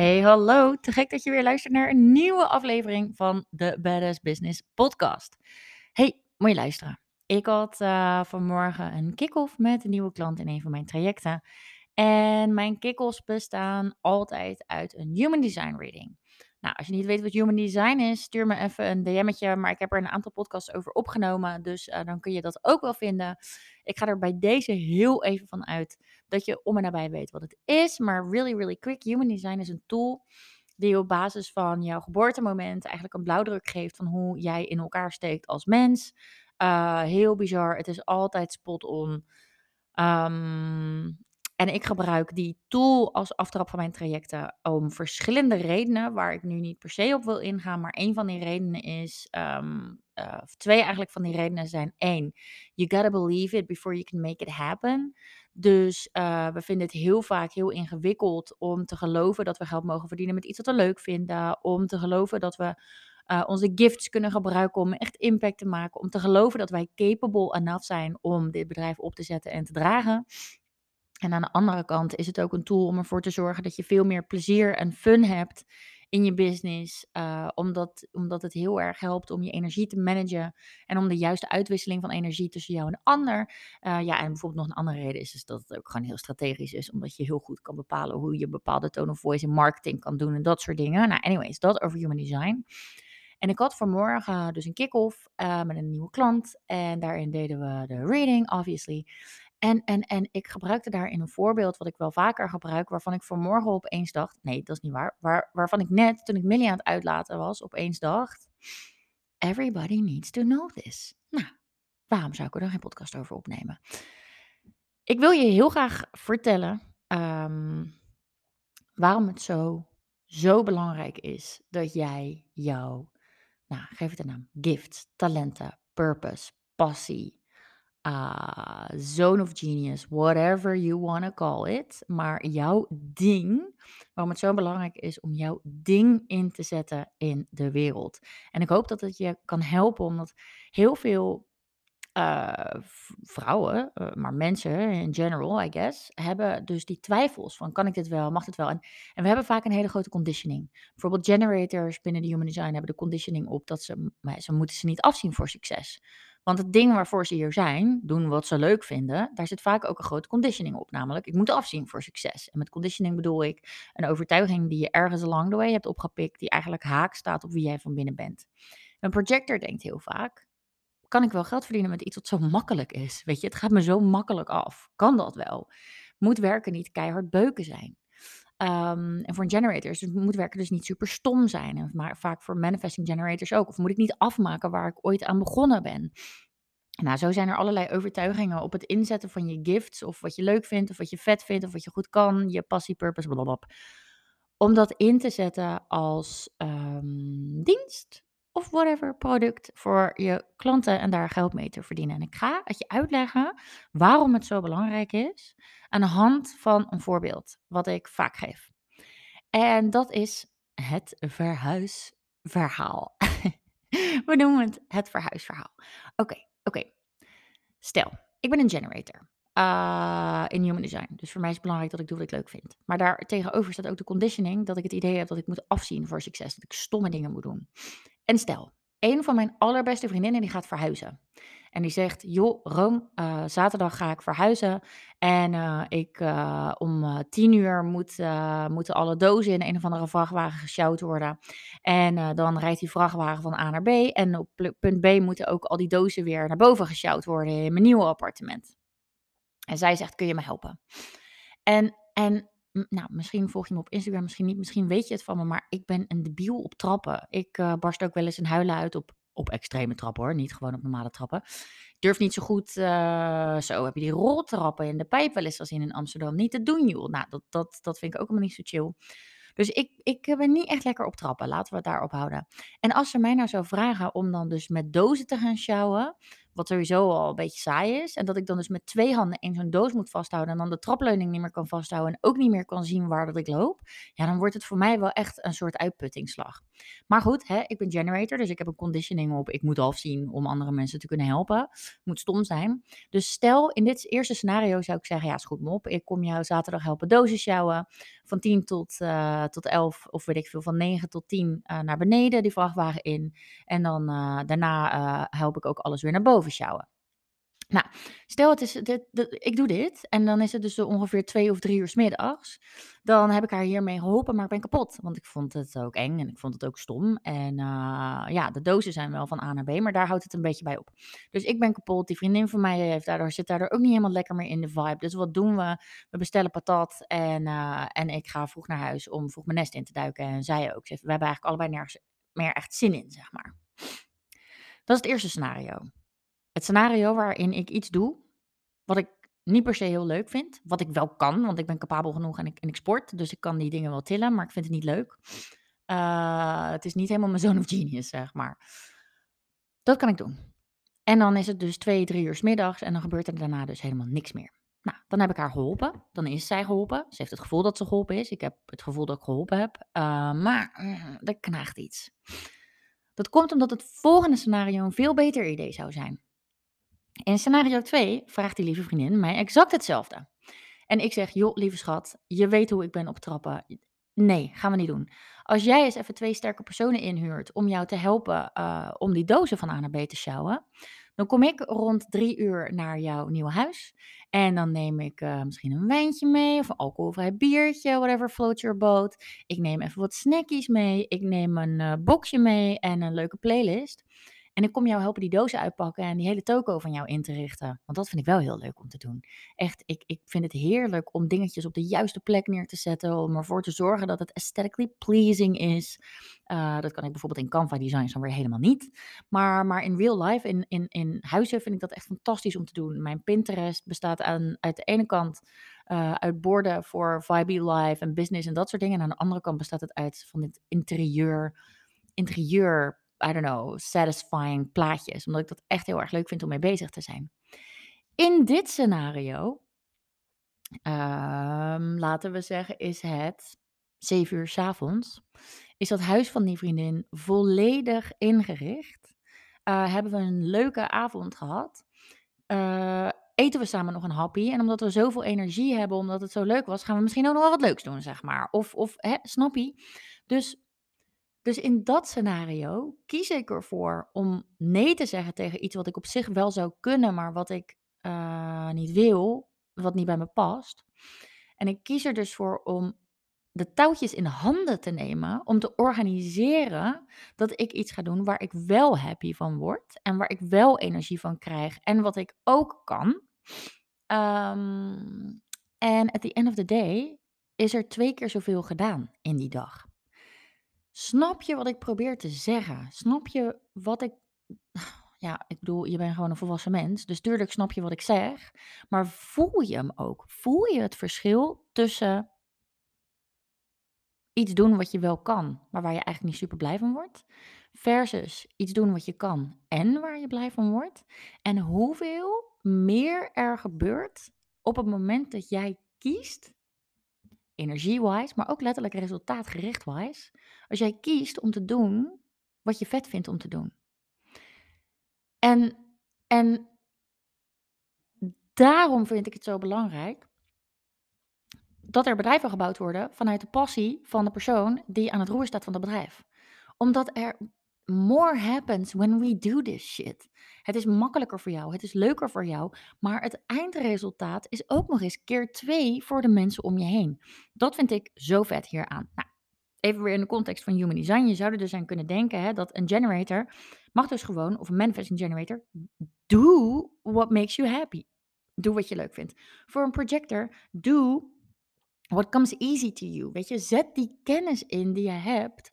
Hey, hallo. Te gek dat je weer luistert naar een nieuwe aflevering van de Badass Business Podcast. Hey, moet luisteren. Ik had uh, vanmorgen een kick-off met een nieuwe klant in een van mijn trajecten. En mijn kick-offs bestaan altijd uit een Human Design Reading. Nou, als je niet weet wat Human Design is, stuur me even een DM'tje. Maar ik heb er een aantal podcasts over opgenomen. Dus uh, dan kun je dat ook wel vinden. Ik ga er bij deze heel even van uit dat je om en nabij weet wat het is. Maar really, really quick. Human Design is een tool die op basis van jouw geboortemoment eigenlijk een blauwdruk geeft van hoe jij in elkaar steekt als mens. Uh, heel bizar. Het is altijd spot on. Um, en ik gebruik die tool als aftrap van mijn trajecten om verschillende redenen, waar ik nu niet per se op wil ingaan. Maar een van die redenen is, um, twee eigenlijk van die redenen zijn één, you gotta believe it before you can make it happen. Dus uh, we vinden het heel vaak heel ingewikkeld om te geloven dat we geld mogen verdienen met iets wat we leuk vinden. Om te geloven dat we uh, onze gifts kunnen gebruiken om echt impact te maken. Om te geloven dat wij capable enough zijn om dit bedrijf op te zetten en te dragen. En aan de andere kant is het ook een tool om ervoor te zorgen dat je veel meer plezier en fun hebt in je business. Uh, omdat, omdat het heel erg helpt om je energie te managen. En om de juiste uitwisseling van energie tussen jou en de ander. Uh, ja, en bijvoorbeeld nog een andere reden is, is dat het ook gewoon heel strategisch is. Omdat je heel goed kan bepalen hoe je bepaalde tone of voice in marketing kan doen en dat soort dingen. Nou, anyways, dat over human design. En ik had vanmorgen dus een kick-off uh, met een nieuwe klant. En daarin deden we de reading, obviously. En, en, en ik gebruikte daarin een voorbeeld wat ik wel vaker gebruik, waarvan ik vanmorgen opeens dacht, nee, dat is niet waar, waar waarvan ik net, toen ik Millie aan het uitlaten was, opeens dacht, everybody needs to know this. Nou, waarom zou ik er dan geen podcast over opnemen? Ik wil je heel graag vertellen um, waarom het zo, zo belangrijk is dat jij jouw, nou, geef het een naam, gifts, talenten, purpose, passie, uh, zone of genius, whatever you want to call it. Maar jouw ding, waarom het zo belangrijk is om jouw ding in te zetten in de wereld. En ik hoop dat het je kan helpen, omdat heel veel uh, vrouwen, uh, maar mensen in general, I guess, hebben dus die twijfels van kan ik dit wel, mag dit wel? En, en we hebben vaak een hele grote conditioning. Bijvoorbeeld generators binnen de human design hebben de conditioning op dat ze, ze moeten ze niet afzien voor succes. Want het ding waarvoor ze hier zijn, doen wat ze leuk vinden, daar zit vaak ook een grote conditioning op. Namelijk, ik moet afzien voor succes. En met conditioning bedoel ik een overtuiging die je ergens along the way hebt opgepikt, die eigenlijk haak staat op wie jij van binnen bent. Een projector denkt heel vaak, kan ik wel geld verdienen met iets wat zo makkelijk is? Weet je, het gaat me zo makkelijk af. Kan dat wel? Moet werken niet keihard beuken zijn? Um, en voor een generator dus moet werken dus niet super stom zijn. En maar vaak voor manifesting generators ook. Of moet ik niet afmaken waar ik ooit aan begonnen ben? Nou, zo zijn er allerlei overtuigingen op het inzetten van je gifts. Of wat je leuk vindt, of wat je vet vindt, of wat je goed kan. Je passie, purpose, blablabla. Om dat in te zetten als um, dienst of whatever product voor je klanten en daar geld mee te verdienen. En ik ga het je uitleggen waarom het zo belangrijk is aan de hand van een voorbeeld wat ik vaak geef. En dat is het verhuisverhaal. We noemen het het verhuisverhaal. Oké, oké. Stel, ik ben een generator. Uh, in human design. Dus voor mij is het belangrijk dat ik doe wat ik leuk vind. Maar daar tegenover staat ook de conditioning dat ik het idee heb dat ik moet afzien voor succes. Dat ik stomme dingen moet doen. En stel, een van mijn allerbeste vriendinnen die gaat verhuizen. En die zegt, joh, Room, uh, zaterdag ga ik verhuizen. En uh, ik, uh, om tien uur moet, moeten alle dozen in een of andere vrachtwagen gesjouwd worden. En dan rijdt die vrachtwagen van A naar B. En op punt B moeten ook al die dozen weer naar boven gesjouwd worden in mijn nieuwe appartement. En zij zegt, kun je me helpen? En, en nou, misschien volg je me op Instagram, misschien niet, misschien weet je het van me, maar ik ben een debiel op trappen. Ik uh, barst ook wel eens een huilen uit op, op extreme trappen hoor, niet gewoon op normale trappen. Ik durf niet zo goed, uh, zo heb je die roltrappen in de pijp wel eens gezien in Amsterdam. Niet te doen joh, nou dat, dat, dat vind ik ook helemaal niet zo chill. Dus ik, ik ben niet echt lekker op trappen, laten we het daarop houden. En als ze mij nou zou vragen om dan dus met dozen te gaan sjouwen, wat sowieso al een beetje saai is. En dat ik dan dus met twee handen in zo'n doos moet vasthouden. En dan de trapleuning niet meer kan vasthouden. En ook niet meer kan zien waar dat ik loop. Ja, dan wordt het voor mij wel echt een soort uitputtingsslag. Maar goed, hè, ik ben generator. Dus ik heb een conditioning op. Ik moet afzien om andere mensen te kunnen helpen. Moet stom zijn. Dus stel, in dit eerste scenario zou ik zeggen. Ja, is goed mop. Ik kom jou zaterdag helpen dozen sjouwen. van 10 tot, uh, tot 11 of weet ik veel, van 9 tot 10 uh, naar beneden die vrachtwagen in. En dan uh, daarna help ik ook alles weer naar boven sjouwen. Nou, stel het is, dit, ik doe dit en dan is het dus ongeveer twee of drie uur s middags. Dan heb ik haar hiermee geholpen, maar ik ben kapot. Want ik vond het ook eng en ik vond het ook stom. En uh, ja, de dozen zijn wel van A naar B, maar daar houdt het een beetje bij op. Dus ik ben kapot. Die vriendin van mij heeft daardoor, zit daardoor ook niet helemaal lekker meer in de vibe. Dus wat doen we? We bestellen patat en, uh, en ik ga vroeg naar huis om vroeg mijn nest in te duiken. En zij ook. We hebben eigenlijk allebei nergens meer echt zin in, zeg maar. Dat is het eerste scenario. Het scenario waarin ik iets doe wat ik niet per se heel leuk vind. Wat ik wel kan, want ik ben capabel genoeg en ik, en ik sport. Dus ik kan die dingen wel tillen, maar ik vind het niet leuk. Uh, het is niet helemaal mijn zone of genius, zeg maar. Dat kan ik doen. En dan is het dus twee, drie uur s middags en dan gebeurt er daarna dus helemaal niks meer. Nou, dan heb ik haar geholpen. Dan is zij geholpen. Ze heeft het gevoel dat ze geholpen is. Ik heb het gevoel dat ik geholpen heb. Uh, maar uh, er knaagt iets. Dat komt omdat het volgende scenario een veel beter idee zou zijn. In scenario 2 vraagt die lieve vriendin mij exact hetzelfde. En ik zeg, joh, lieve schat, je weet hoe ik ben op trappen. Nee, gaan we niet doen. Als jij eens even twee sterke personen inhuurt om jou te helpen uh, om die dozen van A naar B te sjouwen, dan kom ik rond drie uur naar jouw nieuwe huis. En dan neem ik uh, misschien een wijntje mee of een alcoholvrij biertje, whatever floats your boat. Ik neem even wat snackies mee. Ik neem een uh, boxje mee en een leuke playlist. En ik kom jou helpen die dozen uitpakken en die hele toko van jou in te richten. Want dat vind ik wel heel leuk om te doen. Echt, ik, ik vind het heerlijk om dingetjes op de juiste plek neer te zetten. Om ervoor te zorgen dat het aesthetically pleasing is. Uh, dat kan ik bijvoorbeeld in Canva designs dan weer helemaal niet. Maar, maar in real life, in, in, in huizen, vind ik dat echt fantastisch om te doen. Mijn Pinterest bestaat aan, uit de ene kant uh, uit borden voor Vibe Life en business en dat soort dingen. En aan de andere kant bestaat het uit van dit interieur, interieur I don't know, satisfying plaatjes. Omdat ik dat echt heel erg leuk vind om mee bezig te zijn. In dit scenario, um, laten we zeggen, is het 7 uur s avonds. Is dat huis van die vriendin volledig ingericht. Uh, hebben we een leuke avond gehad. Uh, eten we samen nog een happy. En omdat we zoveel energie hebben, omdat het zo leuk was, gaan we misschien ook nog wel wat leuks doen, zeg maar. Of, of snap je? Dus dus in dat scenario kies ik ervoor om nee te zeggen tegen iets wat ik op zich wel zou kunnen, maar wat ik uh, niet wil, wat niet bij me past. En ik kies er dus voor om de touwtjes in handen te nemen, om te organiseren dat ik iets ga doen waar ik wel happy van word en waar ik wel energie van krijg en wat ik ook kan. Um, en at the end of the day is er twee keer zoveel gedaan in die dag. Snap je wat ik probeer te zeggen? Snap je wat ik. Ja, ik bedoel, je bent gewoon een volwassen mens. Dus tuurlijk snap je wat ik zeg. Maar voel je hem ook? Voel je het verschil tussen iets doen wat je wel kan, maar waar je eigenlijk niet super blij van wordt, versus iets doen wat je kan en waar je blij van wordt? En hoeveel meer er gebeurt op het moment dat jij kiest energie-wise, maar ook letterlijk resultaatgericht-wise, als jij kiest om te doen wat je vet vindt om te doen. En, en daarom vind ik het zo belangrijk dat er bedrijven gebouwd worden vanuit de passie van de persoon die aan het roer staat van het bedrijf. Omdat er more happens when we do this shit. Het is makkelijker voor jou, het is leuker voor jou, maar het eindresultaat is ook nog eens keer twee voor de mensen om je heen. Dat vind ik zo vet hieraan. Nou, even weer in de context van human design. Je zou er dus aan kunnen denken hè, dat een generator mag dus gewoon, of een manifesting generator, do what makes you happy. Doe wat je leuk vindt. Voor een projector, do what comes easy to you. Weet je, zet die kennis in die je hebt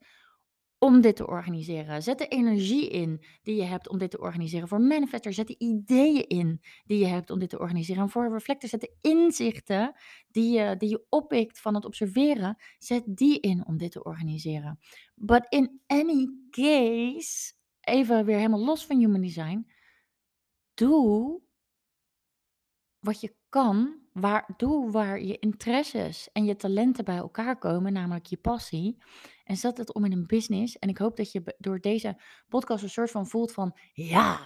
om dit te organiseren. Zet de energie in die je hebt om dit te organiseren. Voor manifester zet de ideeën in die je hebt om dit te organiseren. En voor reflector zet de inzichten die je, die je oppikt van het observeren, zet die in om dit te organiseren. But in any case, even weer helemaal los van human design, doe wat je kan Waar, doe waar je interesses en je talenten bij elkaar komen, namelijk je passie. En zet het om in een business. En ik hoop dat je door deze podcast een soort van voelt van, ja,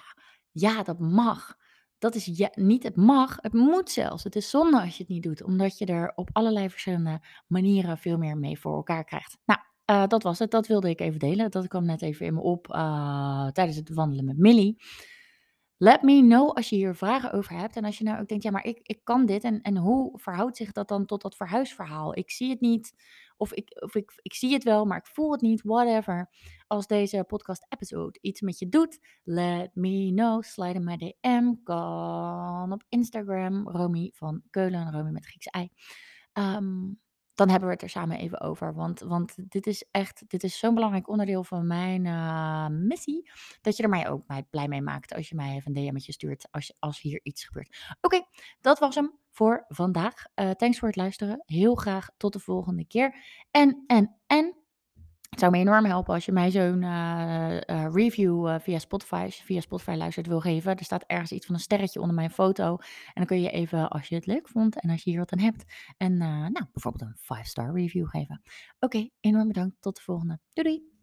ja, dat mag. dat is ja, niet het mag, het moet zelfs. Het is zonde als je het niet doet, omdat je er op allerlei verschillende manieren veel meer mee voor elkaar krijgt. Nou, uh, dat was het. Dat wilde ik even delen. Dat kwam net even in me op uh, tijdens het wandelen met Millie. Let me know als je hier vragen over hebt. En als je nou ook denkt, ja, maar ik, ik kan dit. En, en hoe verhoudt zich dat dan tot dat verhuisverhaal? Ik zie het niet. Of, ik, of ik, ik zie het wel, maar ik voel het niet. Whatever. Als deze podcast episode iets met je doet, let me know. Slide in mijn DM. Kan op Instagram. Romy van Keulen. Romy met Grieks ei. Um, dan hebben we het er samen even over. Want, want dit is echt, dit is zo'n belangrijk onderdeel van mijn uh, missie. Dat je er mij ook blij mee maakt als je mij even een DM'tje stuurt als, als hier iets gebeurt. Oké, dat was hem voor vandaag. Uh, thanks voor het luisteren. Heel graag tot de volgende keer. En, en, en het zou me enorm helpen als je mij zo'n uh, uh, review uh, via Spotify, via Spotify luistert, wil geven. Er staat ergens iets van een sterretje onder mijn foto. En dan kun je even, als je het leuk vond en als je hier wat aan hebt, en nou, bijvoorbeeld een 5-star review geven. Oké, enorm bedankt. Tot de volgende. Doei doei!